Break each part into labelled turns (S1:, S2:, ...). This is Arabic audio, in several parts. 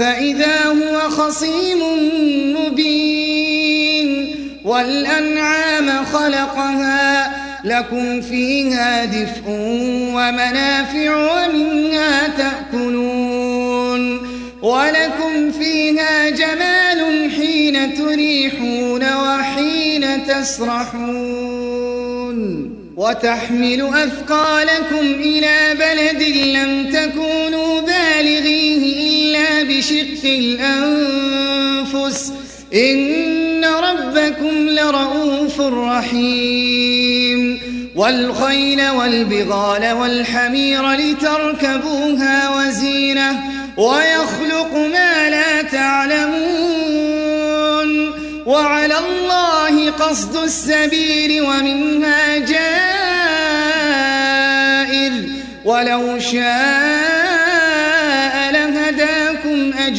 S1: فإذا هو خصيم مبين والأنعام خلقها لكم فيها دفء ومنافع ومنها تأكلون ولكم فيها جمال حين تريحون وحين تسرحون وتحمل أثقالكم إلى بلد لم تكونوا بشق الأنفس إن ربكم لرؤوف رحيم والخيل والبغال والحمير لتركبوها وزينة ويخلق ما لا تعلمون وعلى الله قصد السبيل ومنها جائر ولو شاء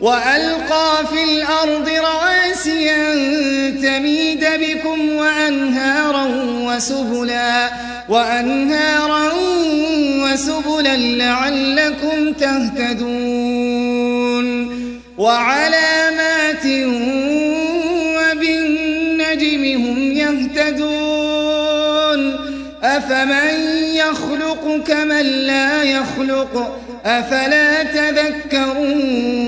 S1: وألقى في الأرض رواسي تميد بكم وأنهارا وسبلا وأنهارا وسبلا لعلكم تهتدون. وعلامات وبالنجم هم يهتدون. أفمن يخلق كمن لا يخلق؟ أفلا تذكرون؟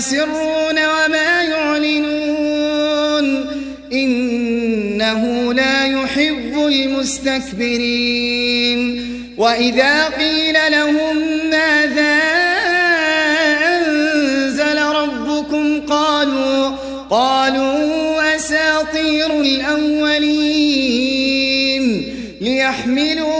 S1: يسرون وما يعلنون إنه لا يحب المستكبرين وإذا قيل لهم ماذا أنزل ربكم قالوا قالوا أساطير الأولين ليحملوا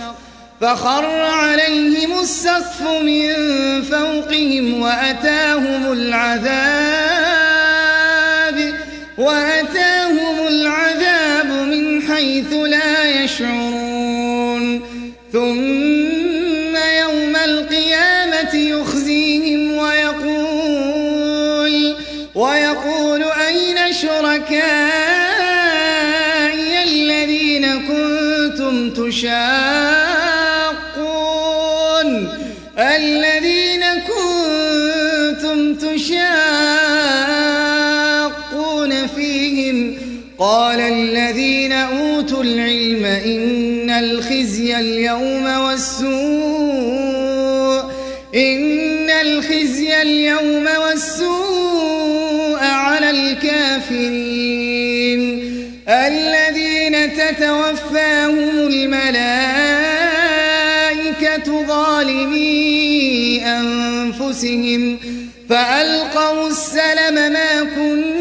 S1: فخر عليهم السقف من فوقهم وأتاهم العذاب وأتاهم العذاب من حيث لا يشعرون. ثم أوتوا العلم إن الخزي اليوم والسوء إن الخزي اليوم والسوء على الكافرين الذين تتوفاهم الملائكة ظالمي أنفسهم فألقوا السلم ما كنا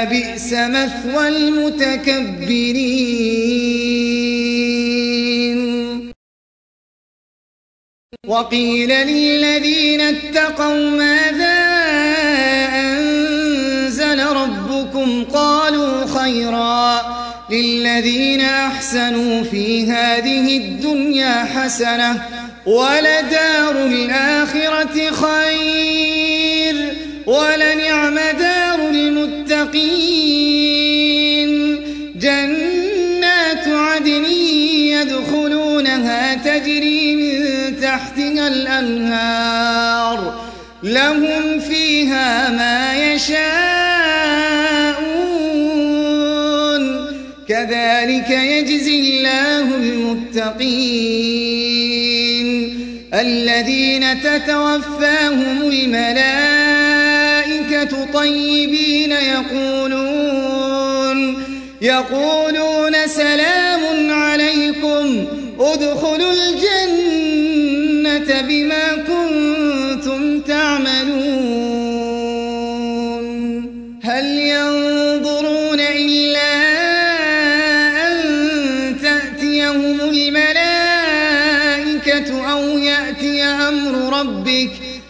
S1: فلبئس مثوى المتكبرين. وقيل للذين اتقوا ماذا أنزل ربكم؟ قالوا خيرا للذين أحسنوا في هذه الدنيا حسنة ولدار الآخرة خير دار المتقين. جنات عدن يدخلونها تجري من تحتها الأنهار. لهم فيها ما يشاءون. كذلك يجزي الله المتقين. الذين تتوفاهم الملائكة طيبين يقولون يقولون سلام عليكم ادخلوا الجنة بما كنتم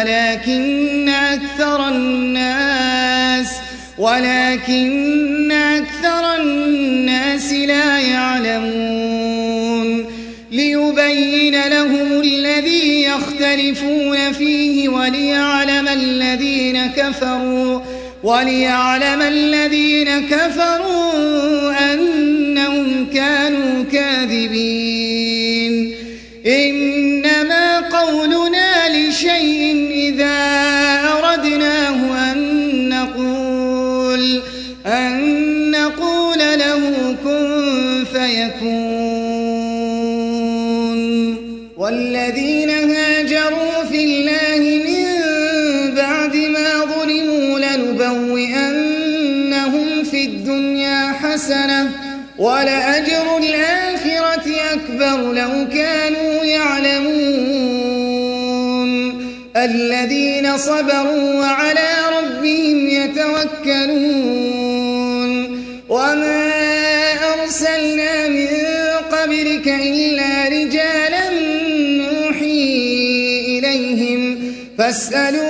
S1: ولكن أكثر الناس ولكن أكثر الناس لا يعلمون. ليبين لهم الذي يختلفون فيه وليعلم الذين كفروا وليعلم الذين كفروا أنهم كانوا كاذبين. إنما ولأجر الآخرة أكبر لو كانوا يعلمون. الذين صبروا وعلى ربهم يتوكلون. وما أرسلنا من قبلك إلا رجالا نوحي إليهم. فاسألوا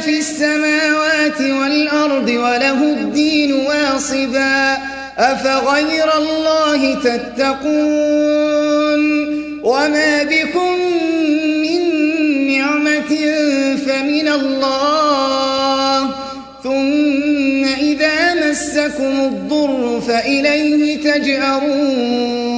S1: في السماوات والأرض وله الدين واصبا. أفغير الله تتقون؟ وما بكم من نعمة فمن الله. ثم إذا مسكم الضر فإليه تجأرون.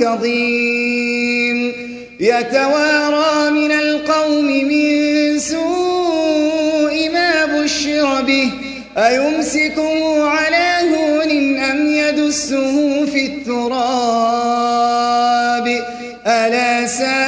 S1: كظيم. يتوارى من القوم من سوء ما بشر به. أيمسكه على هون أم يدسه في التراب؟ ألا ساء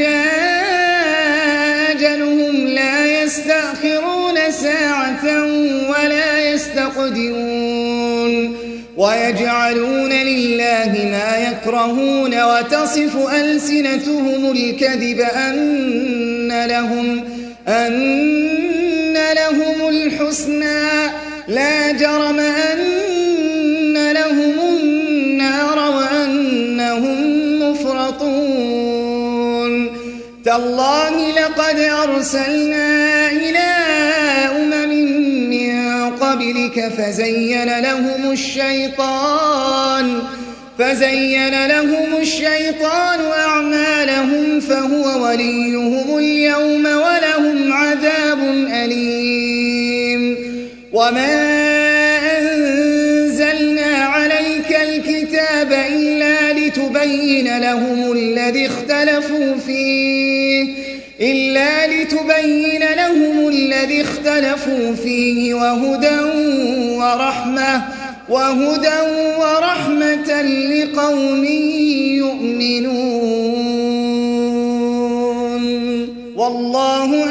S1: ويجعلون لله ما يكرهون وتصف ألسنتهم الكذب أن لهم أن لهم الحسنى. لا جرم أن لهم النار وأنهم مفرطون. تالله لقد أرسلنا إلى قبلك فزين لهم الشيطان فزين لهم الشيطان أعمالهم فهو وليهم اليوم ولهم عذاب أليم. وما أنزلنا عليك الكتاب إلا لتبين لهم الذي اختلفوا فيه. إلا لتبين لهم الذي اختلفوا فيه وهدى ورحمة وهدى ورحمة لقوم يؤمنون. والله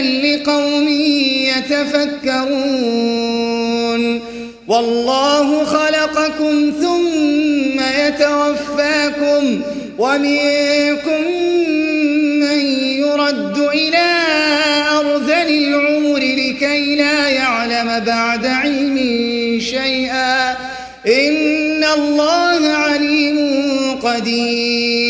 S1: لقوم يتفكرون. والله خلقكم ثم يتوفاكم ومنكم من يرد إلى أرذل العمر لكي لا يعلم بعد علم شيئا. إن الله عليم قدير.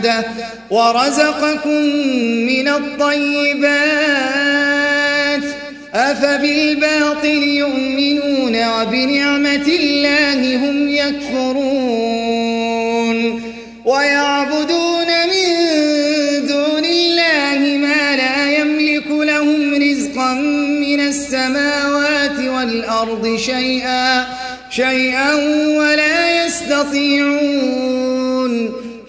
S1: وحفدة ورزقكم من الطيبات. أفبالباطل يؤمنون وبنعمة الله هم يكفرون. ويعبدون من دون الله ما لا يملك لهم رزقا من السماوات والأرض شيئا شيئا ولا يستطيعون.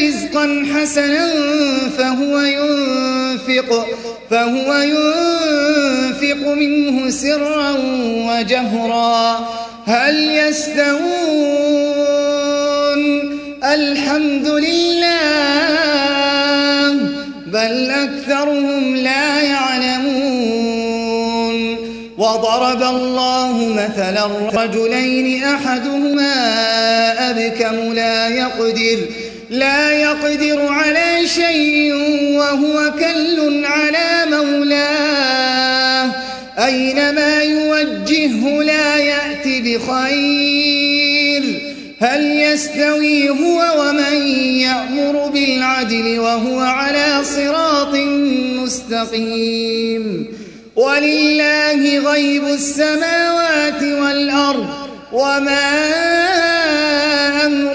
S1: رزقا حسنا فهو ينفق فهو ينفق منه سرا وجهرا. هل يستوون؟ الحمد لله بل أكثرهم لا يعلمون. وضرب الله مثلا رجلين أحدهما أبكم لا يقدر. لا يقدر على شيء وهو كل على مولاه. أينما يوجهه لا يأتي بخير. هل يستوي هو ومن يأمر بالعدل وهو على صراط مستقيم. ولله غيب السماوات والأرض. وما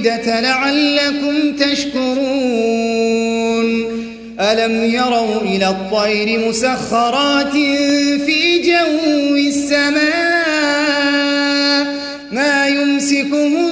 S1: والأفئدة لعلكم تشكرون. ألم يروا إلى الطير مسخرات في جو السماء؟ ما يمسكهن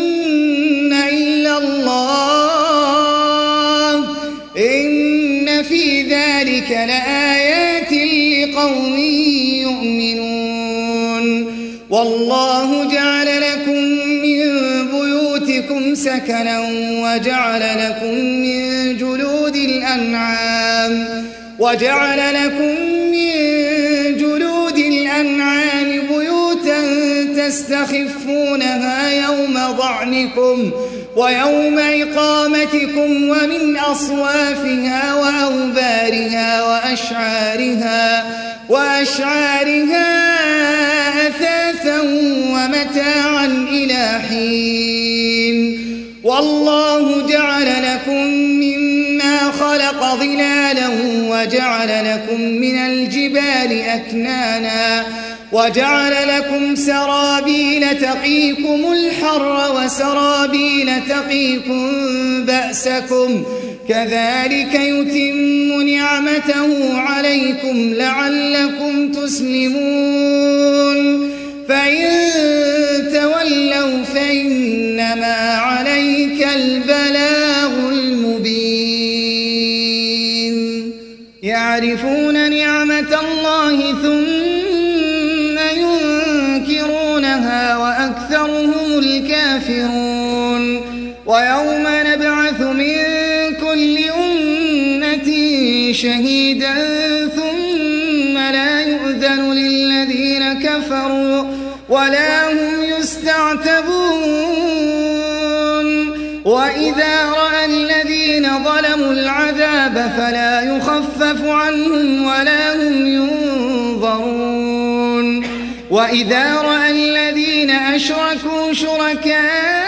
S1: سكنا وجعل لكم من جلود الأنعام وجعل لكم من جلود الأنعام بيوتا تستخفونها يوم ضعنكم ويوم إقامتكم ومن أصوافها وأوبارها وأشعارها وأشعارها وجعل لكم من الجبال أكنانا وجعل لكم سرابيل تقيكم الحر وسرابيل تقيكم بأسكم كذلك يتم نعمته عليكم لعلكم تسلمون فإن تولوا فإنما عليك البلاغ نعمة الله ثم ينكرونها وأكثرهم الكافرون. ويوم نبعث من كل أمة شهيدا ثم لا يؤذن للذين كفروا ولا وإذا رأى الذين ظلموا العذاب فلا يخفف عنهم ولا هم ينظرون. وإذا رأى الذين أشركوا شركاءهم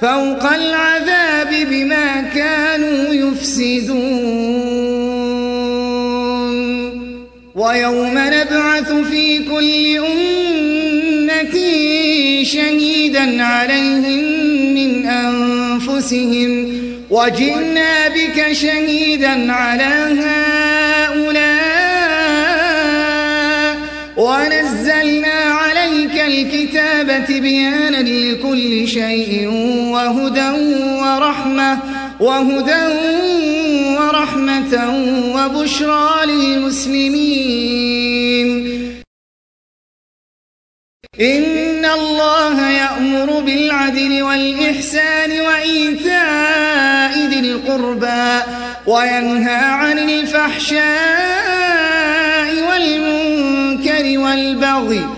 S1: فوق العذاب بما كانوا يفسدون. ويوم نبعث في كل أمة شهيدا عليهم من أنفسهم. وجئنا بك شهيدا على هؤلاء ونزلنا عليك الكتاب بيانا لكل شيء وهدى ورحمة وهدى ورحمة وبشرى للمسلمين. إن الله يأمر بالعدل والإحسان وإيتاء ذي القربى وينهى عن الفحشاء والمنكر والبغي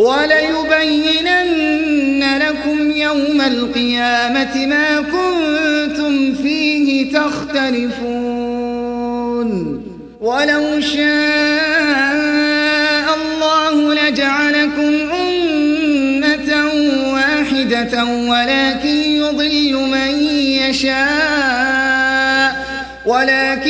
S1: وليبينن لكم يوم القيامة ما كنتم فيه تختلفون. ولو شاء الله لجعلكم أمة واحدة ولكن يضل من يشاء ولكن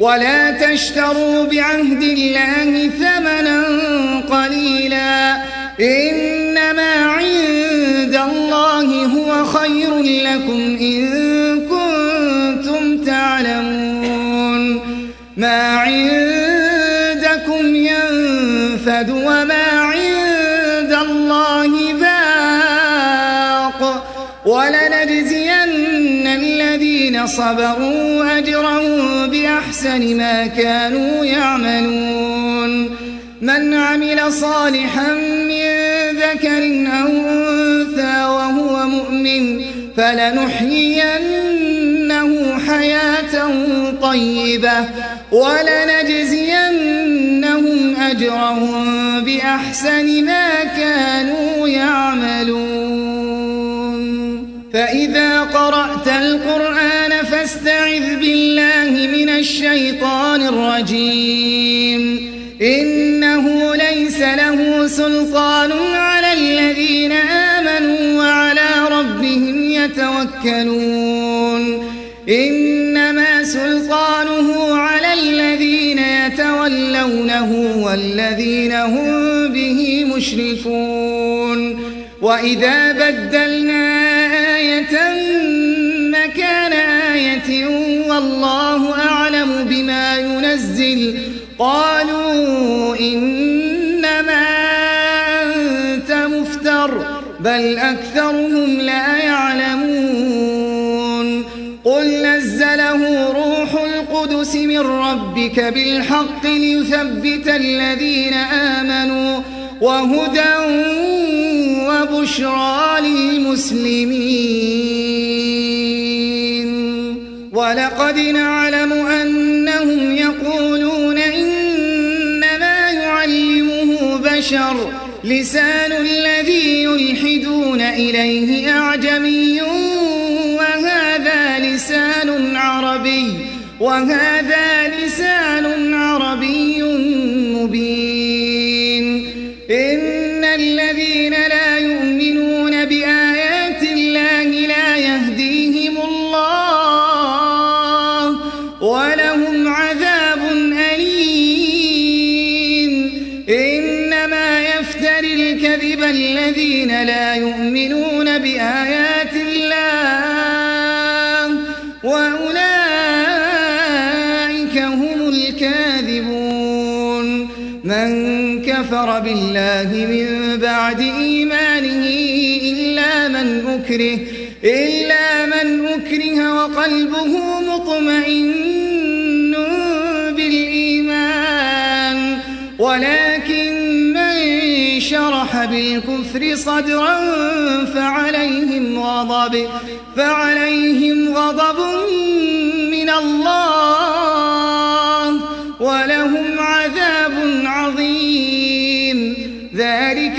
S1: ولا تشتروا بعهد الله ثمنا قليلا. إنما عند الله هو خير لكم إن كنتم تعلمون. ما عندكم صبروا أجرهم بأحسن ما كانوا يعملون. من عمل صالحا من ذكر أو أنثى وهو مؤمن فلنحيينه حياة طيبة ولنجزينهم أجرهم بأحسن ما كانوا يعملون. فإذا قرأت القرآن فاستعذ بالله من الشيطان الرجيم. إنه ليس له سلطان على الذين آمنوا وعلى ربهم يتوكلون. إن سلطانه على الذين يتولونه والذين هم به مشركون. وإذا بدلنا والله أعلم بما ينزل. قالوا إنما أنت مفتر بل أكثرهم لا يعلمون. قل نزله روح القدس من ربك بالحق ليثبت الذين آمنوا وهدى وبشرى للمسلمين. ولقد نعلم أنهم يقولون إنما يعلمه بشر لسان الذي يلحدون إليه أعجمي وهذا لسان عربي وهذا لسان عربي مبين. من أكره إلا من أكره وقلبه مطمئن بالإيمان. ولكن من شرح بالكفر صدرا فعليهم غضب فعليهم غضب من الله.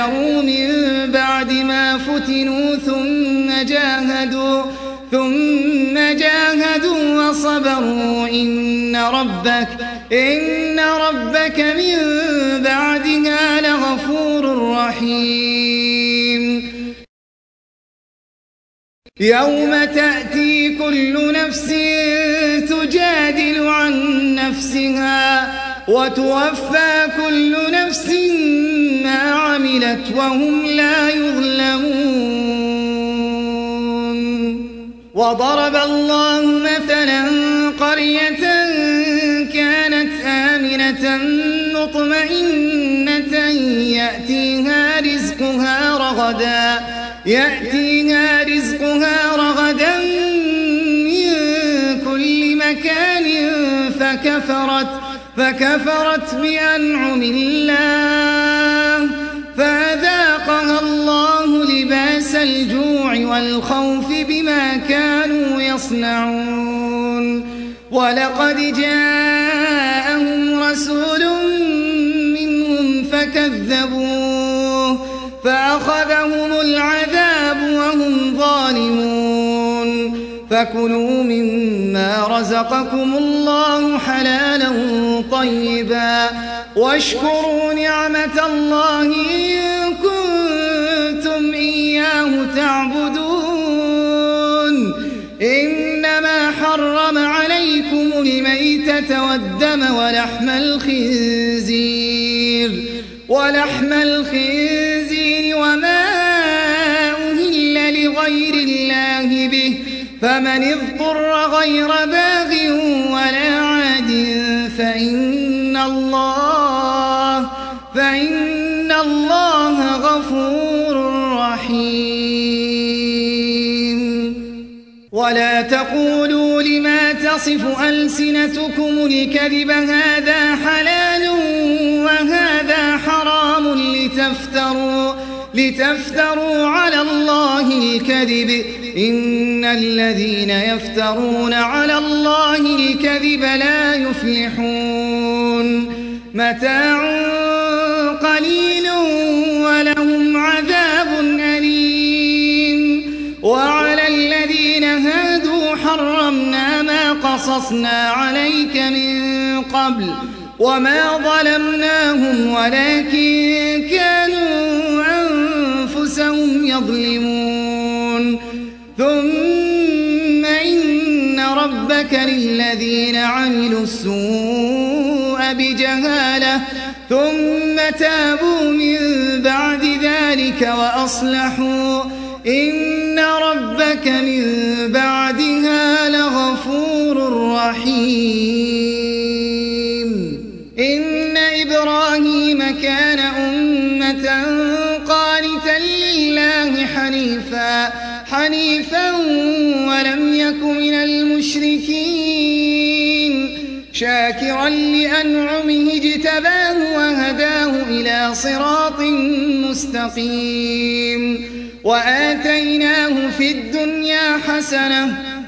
S1: هاجروا من بعد ما فتنوا ثم جاهدوا ثم جاهدوا وصبروا. إن ربك إن ربك من بعدها لغفور رحيم. يوم تأتي كل نفس تجادل عن نفسها وتوفى كل نفس ما عملت وهم لا يظلمون. وضرب الله مثلا قرية كانت آمنة مطمئنة يأتيها رزقها رغدا يأتيها رزقها رغدا من كل مكان فكفرت فكفرت بأنعم الله. الجوع والخوف بما كانوا يصنعون. ولقد جاءهم رسول منهم فكذبوه فأخذهم العذاب وهم ظالمون. فكلوا مما رزقكم الله حلالا طيبا واشكروا نعمة الله إن كنتم تعبدون. إنما حرم عليكم الميتة والدم ولحم الخنزير. ولحم الخنزير وما أهل لغير الله به. فمن اضطر غير باغ ولا تقولوا لما تصف ألسنتكم الكذب هذا حلال وهذا لتفتروا لتفتروا على الله الكذب. إن الذين يفترون على الله الكذب لا يفلحون. متاع قليل ولهم عذاب أليم. وعلى قصصنا عليك من قبل وما ظلمناهم ولكن كانوا أنفسهم يظلمون ثم إن ربك للذين عملوا السوء بجهالة ثم تابوا من بعد ذلك وأصلحوا إن ربك من لغفور رحيم إن إبراهيم كان أمة قانتا لله حنيفا حنيفا ولم يك من المشركين. شاكرا لأنعمه اجتباه وهداه إلى صراط مستقيم. وآتيناه في الدنيا حسنة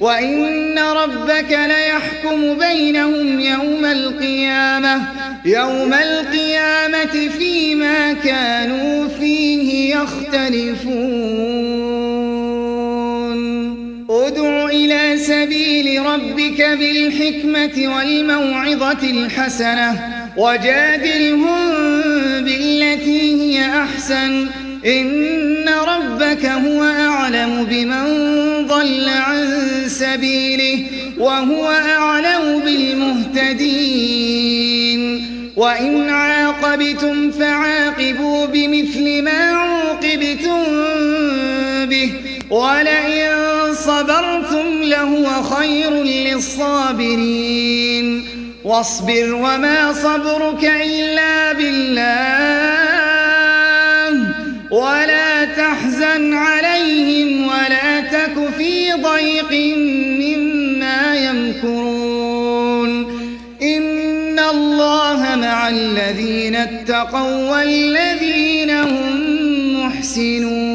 S1: وإن ربك ليحكم بينهم يوم القيامة يوم القيامة فيما كانوا فيه يختلفون. ادع إلى سبيل ربك بالحكمة والموعظة الحسنة وجادلهم بالتي هي أحسن إن ربك هو أعلم بمن ضل عن سبيله وهو أعلم بالمهتدين. وإن عاقبتم فعاقبوا بمثل ما عوقبتم به ولئن صبرتم لهو خير للصابرين. واصبر وما صبرك إلا بالله ولا ضيق مما يمكرون. إن الله مع الذين اتقوا والذين هم محسنون.